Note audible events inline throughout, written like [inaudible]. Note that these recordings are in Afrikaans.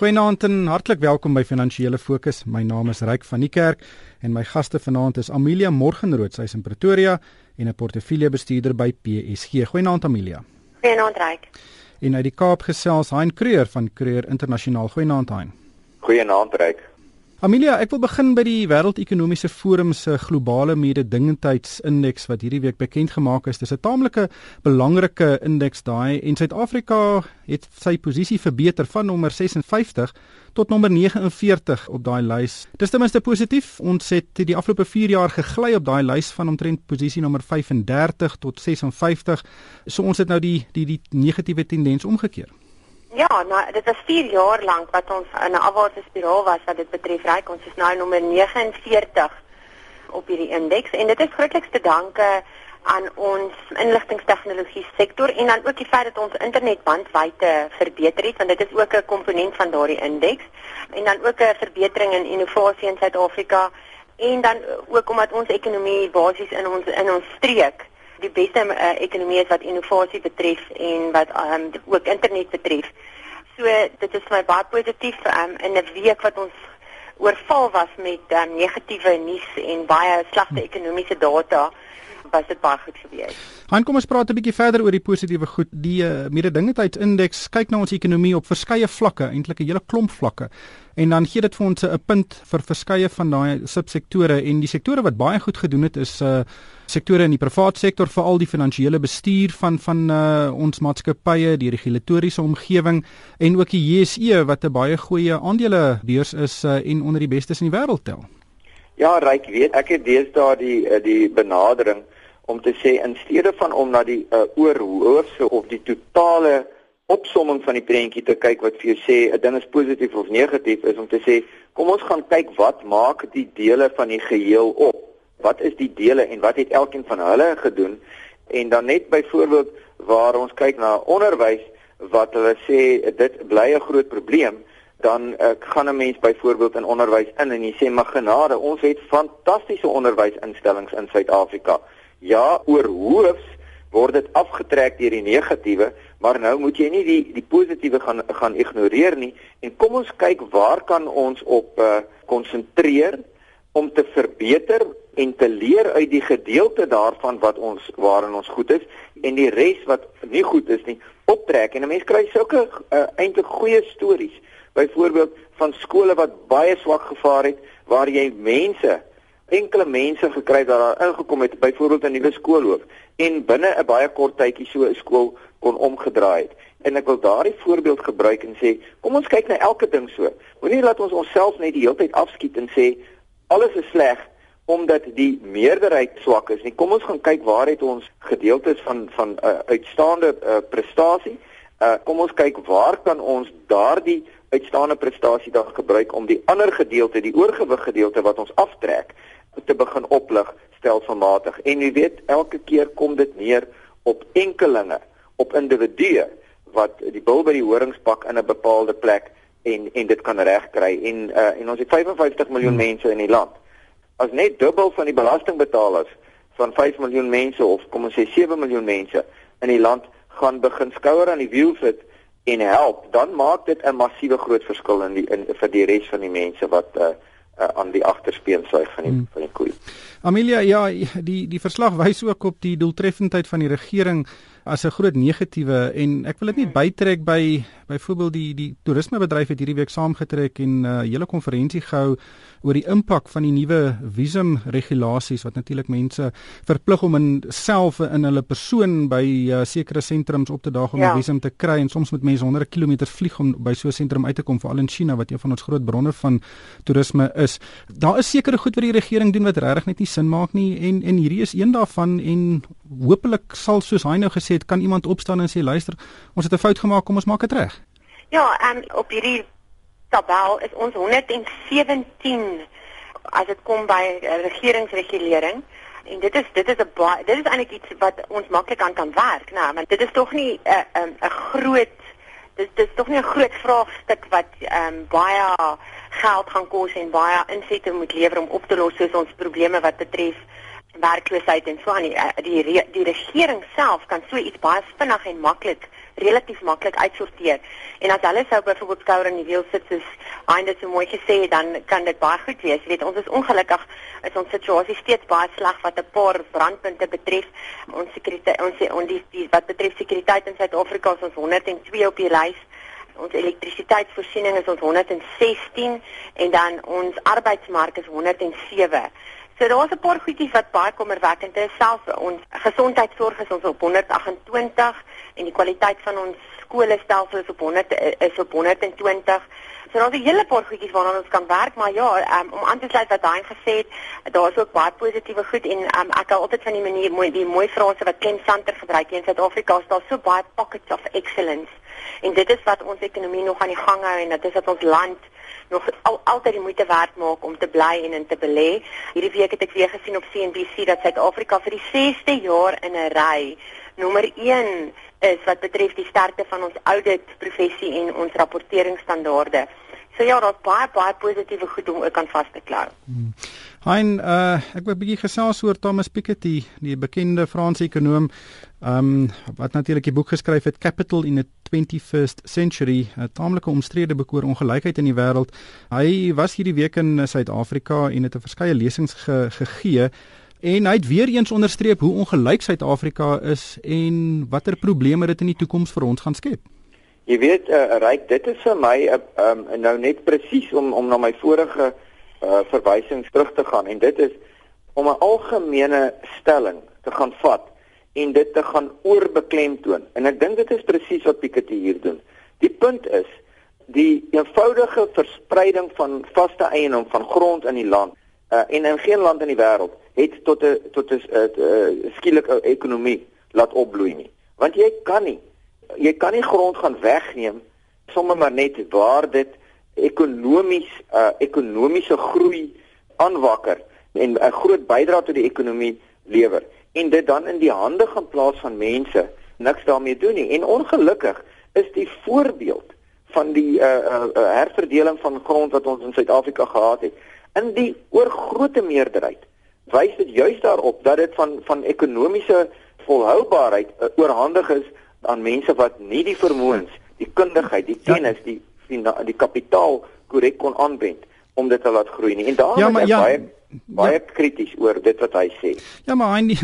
Goeienaand en hartlik welkom by Finansiële Fokus. My naam is Ryk van die Kerk en my gaste vanaand is Amelia Morgenrood, sy's in Pretoria en 'n portefeuljebestuurder by PSG. Goeienaand Amelia. Goeienaand Ryk. En uit die Kaap gesels Hein Kreur van Kreur Internasionaal. Goeienaand Hein. Goeienaand Ryk. Amelia, ek wil begin by die Wêreldekonomiese Forum se globale mededingendheidsindeks wat hierdie week bekend gemaak is. Dis 'n taamlike belangrike indeks daai en Suid-Afrika het sy posisie verbeter van nommer 56 tot nommer 49 op daai lys. Dis ten minste positief. Ons het die afgelope 4 jaar gegly op daai lys van omtrent posisie nommer 35 tot 56. So ons het nou die die die negatiewe tendens omgekeer. Ja, nou dit was 4 jaar lank wat ons in 'n afwaartse spiraal was wat dit betref. Ryk ons is nou nommer 49 op hierdie indeks en dit is grootliks te danke aan ons inligtingstegnologie sektor en dan ook die feit dat ons internetbandwydte verbeter het want dit is ook 'n komponent van daardie indeks en dan ook 'n verbetering in innovasie in Suid-Afrika en dan ook omdat ons ekonomie basies in ons in ons streek die beste uh, ekonomie is wat innovasie betref en wat um, ook internet betref. So dit is vir my baie positief um, in 'n week wat ons oorval was met um, negatiewe nuus en baie slegte ekonomiese data was dit baie goed gewees. Han kom ons praat 'n bietjie verder oor die positiewe goed. Die uh, mededingendheidsindeks kyk na ons ekonomie op verskeie vlakke, eintlik 'n hele klomp vlakke. En dan gee dit vir ons 'n punt vir verskeie van daai subsektore en die sektore wat baie goed gedoen het is uh sektore in die privaat sektor, veral die finansiële bestuur van van uh ons maatskappye, die regulatoriese omgewing en ook die JSE wat 'n baie goeie aandelebeurs is uh, en onder die bestes in die wêreld tel. Ja, ryk weet, ek het deesdae die die benadering om te sê in steede van om na die uh, oorhoofse of die totale opsomming van die prentjie te kyk wat vir jou sê 'n ding is positief of negatief is om te sê kom ons gaan kyk wat maak die dele van die geheel op. Wat is die dele en wat het elkeen van hulle gedoen? En dan net byvoorbeeld waar ons kyk na onderwys wat hulle sê dit bly 'n groot probleem dan uh, gaan 'n mens byvoorbeeld in onderwys in en jy sê maar genade ons het fantastiese onderwysinstellings in Suid-Afrika ja, oor hoofs word dit afgetrek deur die negatiewe, maar nou moet jy nie die die positiewe gaan gaan ignoreer nie. En kom ons kyk waar kan ons op uh, konsentreer om te verbeter en te leer uit die gedeelte daarvan wat ons waarin ons goed is en die res wat nie goed is nie optrek. En 'n mens kry sulke uh, eintlik goeie stories. Byvoorbeeld van skole wat baie swak gevaar het waar jy mense enkele mense gekry dat daar ingekom het byvoorbeeld 'n nuwe skoolhoof en binne 'n baie kort tydjie so 'n skool kon omgedraai het. En ek wil daardie voorbeeld gebruik en sê, kom ons kyk na elke ding so. Moenie laat ons onsself net die hele tyd afskiet en sê alles is sleg omdat die meerderheid swak is nie. Kom ons gaan kyk waar het ons gedeeltes van van 'n uh, uitstaande uh, prestasie. Uh, kom ons kyk waar kan ons daardie uitstaande prestasie dan gebruik om die ander gedeelte, die oorgewig gedeelte wat ons aftrek, te begin oplig stelselmatig. En jy weet, elke keer kom dit neer op enkelinge, op individue wat die bil by die horings pak in 'n bepaalde plek en en dit kan regkry. En uh en ons het 55 miljoen hmm. mense in die land. As net dubbel van die belastingbetalers van 5 miljoen mense of kom ons sê 7 miljoen mense in die land gaan begin skouer aan die wiel sit en help, dan maak dit 'n massiewe groot verskil in die in vir die res van die mense wat uh uh, aan die agterspeensuig van die hmm. van die koei. Amelia, ja, die die verslag wys ook op die doeltreffendheid van die regering as 'n groot negatiewe en ek wil dit net bytrek by byvoorbeeld die die toerismebedryf het hierdie week saamgetrek en 'n uh, hele konferensie gehou oor die impak van die nuwe visum regulasies wat natuurlik mense verplig om in self in hulle persoon by uh, sekere sentrums op te daag om 'n ja. visum te kry en soms moet mense honderde kilometers vlieg om by so 'n sentrum uit te kom veral in China wat een van ons groot bronne van toerisme is. Daar is sekere goed wat die regering doen wat regtig net nie sin maak nie en en hierdie is een daarvan en hopelik sal soos hy nou gesê het kan iemand opstaan en sê luister ons het 'n fout gemaak kom ons maak dit reg. Ja, en op hierdie tabel is ons 117 as dit kom by uh, regeringsregulering en dit is dit is 'n dit is eintlik iets wat ons maklik aan kan werk, nou, want dit is tog nie 'n 'n 'n groot dis dis tog nie 'n groot vraagstuk wat ehm um, baie geld gaan kos en baie insette moet lewer om op te los soos ons probleme wat betref werkloosheid en so aan die eh, die, die regering self kan so iets baie vinnig en maklik relatief maklik uitsorteer. En as hulle sou byvoorbeeld skouer in die wiel sit soos Heinz so mooi gesê het, dan kan dit baie goed wees. Jy weet, ons is ongelukkig is ons situasie steeds baie sleg wat 'n paar brandpunte betref. Ons sekuriteit ons ons die, die wat betref sekuriteit in Suid-Afrika is ons 102 op die lys ons elektrisiteitsvoorsiening is ons 116 en dan ons arbeidsmark is 107. So daar's 'n paar goedjies wat baie kommerwekkend is. Selfs ons gesondheidsorg is ons op 128 en die kwaliteit van ons skolestelsel is op 100 is op 120. So daar's 'n hele paar goedjies waaraan ons kan werk, maar ja, um, om aan te sluit wat hy gesê het, daar's ook baie positiewe goed en um, ek hou altyd van die manier mooi die mooi frase wat Ken Santer gebruik in Suid-Afrika, is daar so baie pockets of excellence. En dit is wat ons ekonomie nog aan die gang hou en dit is wat ons land nog al, altyd die moeite werd maak om te bly en in te belê. Hierdie week het ek weer gesien op CNBC dat Suid-Afrika vir die 6de jaar in 'n ry nommer 1 is wat betref die sterkte van ons audit professie en ons rapporteringsstandaarde. So ja, daar's baie baie positiewe goed om ook aan vas te klou. Hmm. Hein, uh ek wil 'n bietjie gesels oor Thomas Piketty, die bekende Franse ekonom, um wat natuurlik 'n boek geskryf het Capital in the 21st Century, 'n taamlike omstrede boek oor ongelykheid in die wêreld. Hy was hierdie week in Suid-Afrika en het 'n verskeie lesings ge, gegee en hy het weer eens onderstreep hoe ongelyk Suid-Afrika is en watter probleme dit in die toekoms vir ons gaan skep. Jy weet, uh, Ryk, dit is vir my uh, um, nou net presies om om na my vorige uh, verwysings terug te gaan en dit is om 'n algemene stelling te gaan vat en dit te gaan oorbeklemtoon. En ek dink dit is presies wat Piketty hier doen. Die punt is die eenvoudige verspreiding van vaste eiendom van grond in die land uh, en in geen land in die wêreld het tot 'n tot 'n uh, uh, skielike ekonomie laat opbloei nie. Want jy kan nie jy kan nie grond gaan wegneem sommer maar net waar dit ekonomies uh, ekonomiese groei aanwakker en 'n groot bydrae tot die ekonomie lewer en dit dan in die hande gaan plaas van mense niks daarmee doen nie en ongelukkig is die voorbeeld van die uh, uh, herverdeling van grond wat ons in Suid-Afrika gehad het in die oorgrootste meerderheid wys dit juis daarop dat dit van van ekonomiese volhoubaarheid uh, oorhandig is aan mense wat nie die vermoëns, die kundigheid, die ja. kennis, die die, die kapitaal korrek kon aanwend om dit te laat groei nie. En daarom ja, is ek ja, baie baie ja. krities oor dit wat hy sê. Ja, maar hy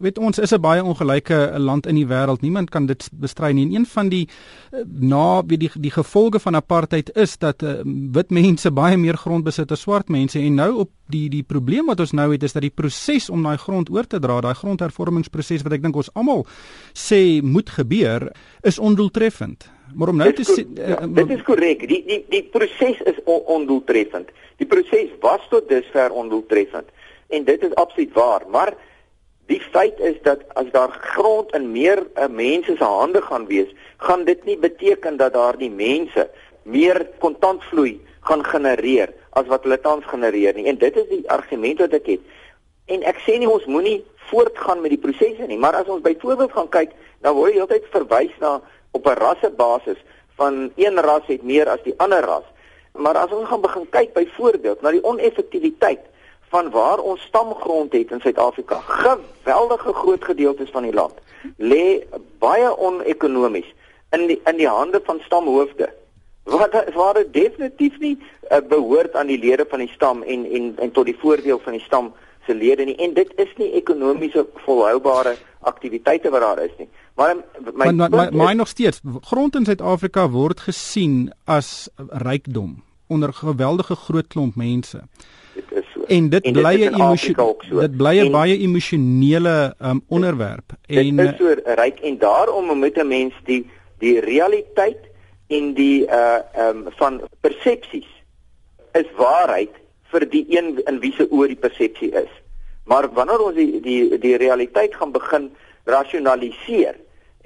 weet ons is 'n baie ongelyke land in die wêreld. Niemand kan dit bestry nie. En een van die eh, na wie die die gevolge van apartheid is dat uh, wit mense baie meer grond besit as swart mense en nou op die die probleem wat ons nou het is dat die proses om daai grond oor te dra, daai grondhervormingsproses wat ek dink ons almal sê moet gebeur, is ondoeltreffend. Maar om nou te sê ja, uh, dit is korrek. Die die die proses is on, ondoeltreffend. Die proses was tot dusver ondoeltreffend en dit is absoluut waar, maar die feit is dat as daar grond in meer uh, mense se hande gaan wees, gaan dit nie beteken dat daardie mense meer kontantvloei gaan genereer as wat hulle tans genereer nie. En dit is die argument wat ek het. En ek sê nie ons moenie voortgaan met die prosesse nie, maar as ons byvoorbeeld gaan kyk, dan word jy altyd verwys na op 'n rassebasis van een ras het meer as die ander ras. Maar as ons gaan begin kyk byvoorbeeld na die oneffektiwiteit van waar ons stamgrond het in Suid-Afrika, geweldige groot gedeeltes van die land lê baie onekonomies in die in die hande van stamhoofde. Wat waar dit definitief nie uh, behoort aan die lede van die stam en en en tot die voordeel van die stam se lede nie en dit is nie ekonomiese volhoubare aktiwiteite wat daar is nie. Maar my maar, maar, maar nog steeds grond in Suid-Afrika word gesien as rykdom onder geweldige groot klomp mense. Dit is so. En dit bly 'n emosionele so. dit bly 'n baie emosionele um, onderwerp dit, en dit is so ryk en daarom moet 'n mens die die realiteit en die uh um van persepsies is waarheid vir die een in wie se oor die persepsie is. Maar wanneer ons die die die realiteit gaan begin rasionaliseer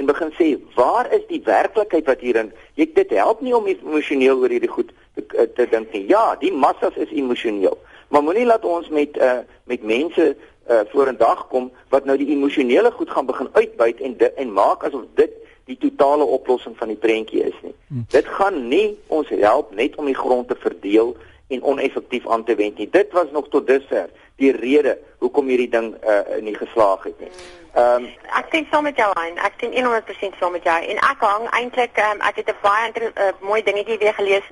en begin sê waar is die werklikheid wat hierin jy dit help nie om emosioneel oor hierdie goed te, eh, te dink nie. Ja, die massas is emosioneel. Maar moenie laat ons met uh met mense uh vorendag kom wat nou die emosionele goed gaan begin uitbuit en dit en maak asof dit die totale oplossing van die prentjie is nie. Hmm. Dit gaan nie ons help net om die grond te verdeel en oneffektief aan te wend nie. Dit was nog tot dusver die rede hoekom hierdie ding uh, nie geslaag het nie. Ehm um, ek sien saam met jou aan. Ek sien 100% saam met jou en ek hang eintlik um, ek het 'n baie uh, mooi dingetjie weer gelees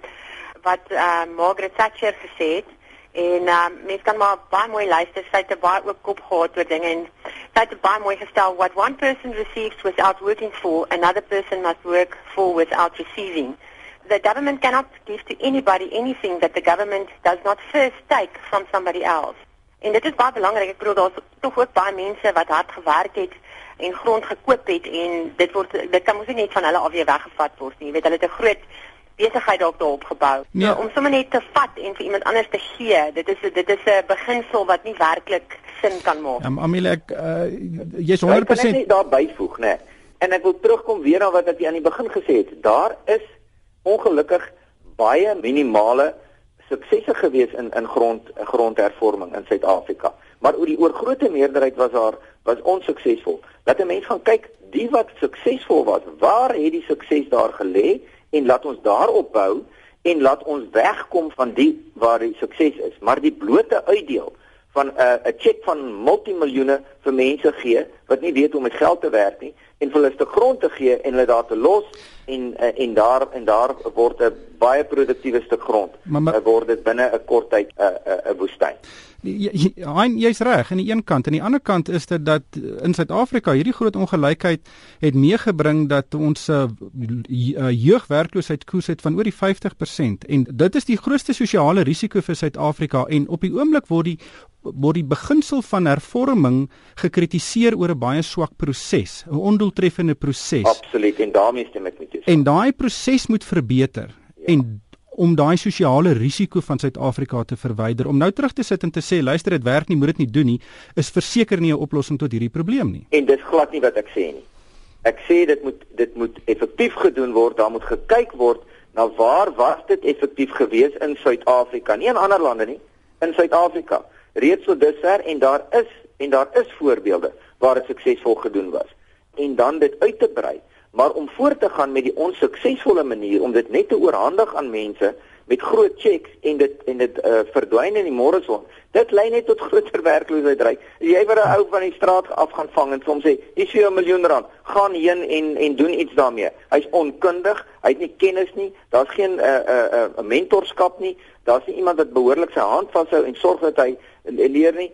wat uh, Margaret Thatcher gesê het en um, mens kan maar baie mooi luister. Sy het baie ook kop gehad oor dinge en sy het baie mooi gestel what one person receives without working for another person must work for without receiving. The government cannot give to anybody anything that the government does not first take from somebody else. En dit is baie belangrik. Ek bedoel daar's tog ook baie mense wat hard gewerk het en grond gekoop het en dit word dit kan mos nie net van hulle af weer weggevat word nie. Jy weet hulle het 'n groot besigheid dalk daarop gebou. Nee. So, om sommer net te vat en vir iemand anders te gee, dit is dit is 'n beginsel wat nie werklik sin kan maak. Um, Amelie, ek uh, jy's 100% Ek net daar byvoeg, né? Nee. En ek wil terugkom weer na wat ek aan die begin gesê het. Daar is ongelukkig baie minimale suksese gewees in in grond grondhervorming in Suid-Afrika. Maar oor die oorgrootste meerderheid was daar was onsuksesvol. Laat 'n mens gaan kyk, die wat suksesvol was, waar het die sukses daar gelê en laat ons daarop bou en laat ons wegkom van die waar die sukses is. Maar die blote uitdeel van 'n uh, 'n cheque van multimiljoene vir mense gee wat nie weet hoe om met geld te werk nie en vir hulle te grond te gee en hulle daar te los en uh, en daar en daar word 'n baie produktiewe stuk grond. Maar, maar, uh, word dit binne 'n kort tyd 'n uh, 'n uh, 'n woestyn. Hein jy's reg aan die een kant en aan die ander kant is dit dat in Suid-Afrika hierdie groot ongelykheid het meegebring dat ons uh, jeugwerkloosheid koers het van oor die 50% en dit is die grootste sosiale risiko vir Suid-Afrika en op die oomblik word die word die beginsel van hervorming gekritiseer oor 'n baie swak proses, 'n ondoeltreffende proses. Absoluut en daarmee stem ek met jou. En daai proses moet verbeter ja. en om daai sosiale risiko van Suid-Afrika te verwyder. Om nou terug te sit en te sê luister dit werk nie, moet dit nie doen nie, is verseker nie 'n oplossing tot hierdie probleem nie. En dis glad nie wat ek sê nie. Ek sê dit moet dit moet effektief gedoen word, daar moet gekyk word na waar was dit effektief gewees in Suid-Afrika, nie in ander lande nie, in Suid-Afrika. Reeds so dusver en daar is en daar is voorbeelde waar dit suksesvol gedoen was. En dan dit uit te brei maar om voort te gaan met die onsuksesvolle manier om dit net te oorhandig aan mense met groot checks en dit en dit uh, verdwyn in die môre son dit lei net tot groter werkloosheid ry jy word 'n ou van die straat af gaan vang en soms sê dis vir 'n miljoen rand. Gaan heen en en doen iets daarmee. Hy's onkundig hy het nie kennis nie daar's geen 'n uh, eh, 'n uh, eh, uh, mentorskap nie daar's nie iemand wat behoorlik sy hand vashou en sorg dat hy leer nie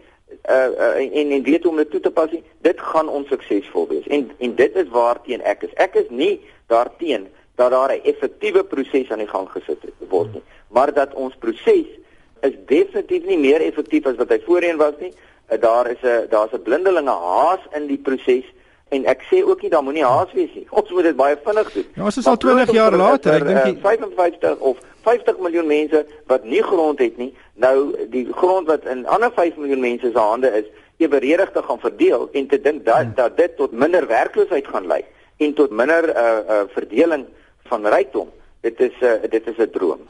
uh, uh en en weet hoe om dit toe te pas nie, dit gaan onsuksesvol wees. En en dit is waarteen ek is. Ek is nie daarteen dat daar 'n effektiewe proses aan die gang gesit word nie, maar dat ons proses is definitief nie meer effektief as wat hy voorheen was nie. Uh, daar is 'n daar's 'n blindelinge haas in die proses en ek sê ook nie daar moenie haas wees nie. [laughs] Ons moet dit baie vinnig doen. Ja, ons is al 20 jaar later, ek dink uh, 55 of 50 miljoen mense wat nie grond het nie, nou die grond wat in ander 5 miljoen mense se hande is, eweredig te gaan verdeel en te dink dat hmm. dat dit tot minder werkloosheid gaan lei en tot minder uh uh verdeling van rykdom. Dit is 'n uh, dit is 'n droom.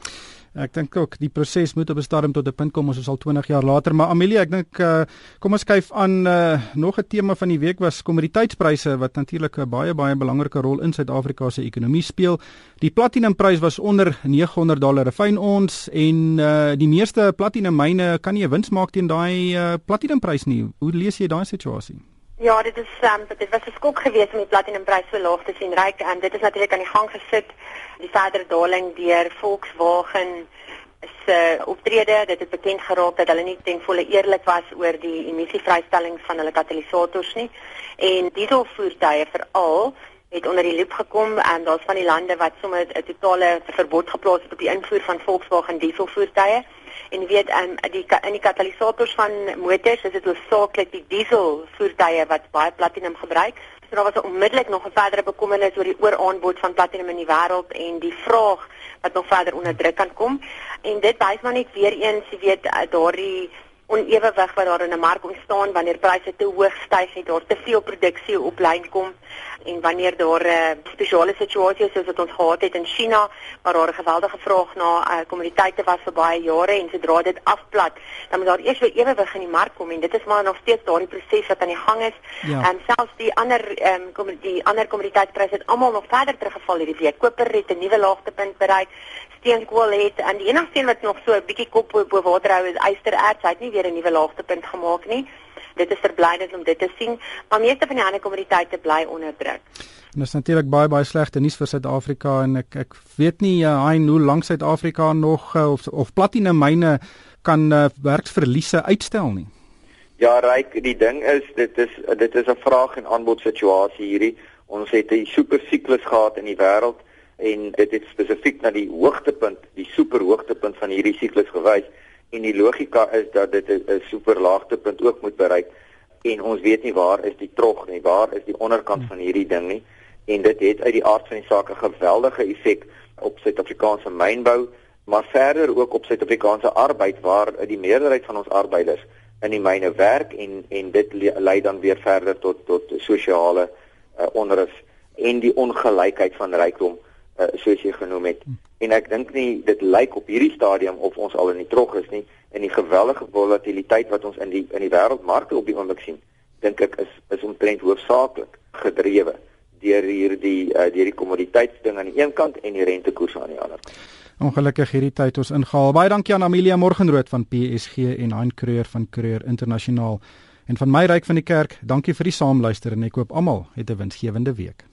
Ek dink ook die proses moet op 'n stadium tot 'n punt kom ons is al 20 jaar later maar Amelie ek dink uh, kom ons kyk aan uh, nog 'n tema van die week was kommoditeitspryse wat natuurlik 'n baie baie belangrike rol in Suid-Afrika se ekonomie speel. Die platinumprys was onder 900 dollar 'n fyn ons en uh, die meeste platinummyne kan nie 'n wins maak teen daai uh, platinumprys nie. Hoe lees jy daai situasie? Ja, dit is um, dit was 'n skok geweest om die platinumprys so laag te sien ryk en dit is natuurlik aan die gang gesit. Die verdere daling deur Volkswagen se uh, optrede. Dit het bekend geraak dat hulle nie ten volle eerlik was oor die emissievrystelling van hulle katalisators nie. En dieselvoertuie veral het onder die loop gekom en daar's van die lande wat sommer 'n totale verbod geplaas het op die invoer van Volkswagen dieselvoertuie en weet um, die in die katalisators van motors is dit hoofsaaklik die diesel voertuie wat baie platinum gebruik. So daar was onmiddellik nog 'n verdere bekommernis oor die ooraanbod van platinum in die wêreld en die vraag wat nog verder onder druk kan kom. En dit wys maar net weer eens, jy weet, daardie onewewig wat daar in 'n mark ontstaan wanneer pryse te hoog styg en daar te veel produksie op lyn kom en wanneer daar 'n uh, spesiale situasie is soos wat ons gehad het in China waar daar 'n geweldige vraag na uh, kommoditeite was vir baie jare en sodra dit afplat dan moet daar eers weer ewewig in die mark kom en dit is maar nog steeds daardie proses wat aan die gang is ja. en selfs die ander ehm um, die ander kommoditeitpryse het almal nog verder teruggeval hierdie week koper het 'n nuwe laagtepunt bereik steenkool het en die enigste een wat nog so 'n bietjie kop bo water hou is ystererts. Hy het nie weer 'n nuwe laagtepunt gemaak nie. Dit is verblydend om dit te sien, maar meeste van die ander kommoditeite bly onder druk. En dit is natuurlik baie baie slegte nuus vir Suid-Afrika en ek ek weet nie uh, hy hoe lank Suid-Afrika nog uh, of of platinum myne kan uh, werksverliese uitstel nie. Ja, ryk, die ding is dit is dit is 'n vraag en aanbod situasie hierdie. Ons het 'n super siklus gehad in die wêreld en dit het spesifiek na die hoogtepunt, die superhoogtepunt van hierdie siklus gewys en die logika is dat dit 'n superlaagtepunt ook moet bereik. En ons weet nie waar is die trog nie, waar is die onderkant van hierdie ding nie. En dit het uit die aard van die saak 'n geweldige effek op Suid-Afrikaanse mynbou maar verder ook op Suid-Afrikaanse arbeid waar die meerderheid van ons arbeiders in die myne werk en en dit lei dan weer verder tot tot sosiale uh, onrus en die ongelykheid van rykdom uh, soos jy genoem het. En ek dink nie dit lyk op hierdie stadium of ons al in die trog is nie en die geweldige volatiliteit wat ons in die in die wêreldmarkte op die oomblik sien, dink ek is is omtrent hoofsaaklik gedrewe deur hierdie uh, deur die kommoditeitsding aan die een kant en die rentekoers aan die ander. Ongelukkig hierdie tyd ons ingehaal. Baie dankie aan Amelia Morgenrood van PSG en Hein Kreur van Kreur Internasionaal en van my ryk van die kerk. Dankie vir die saamluister en ek hoop almal het 'n winsgewende week.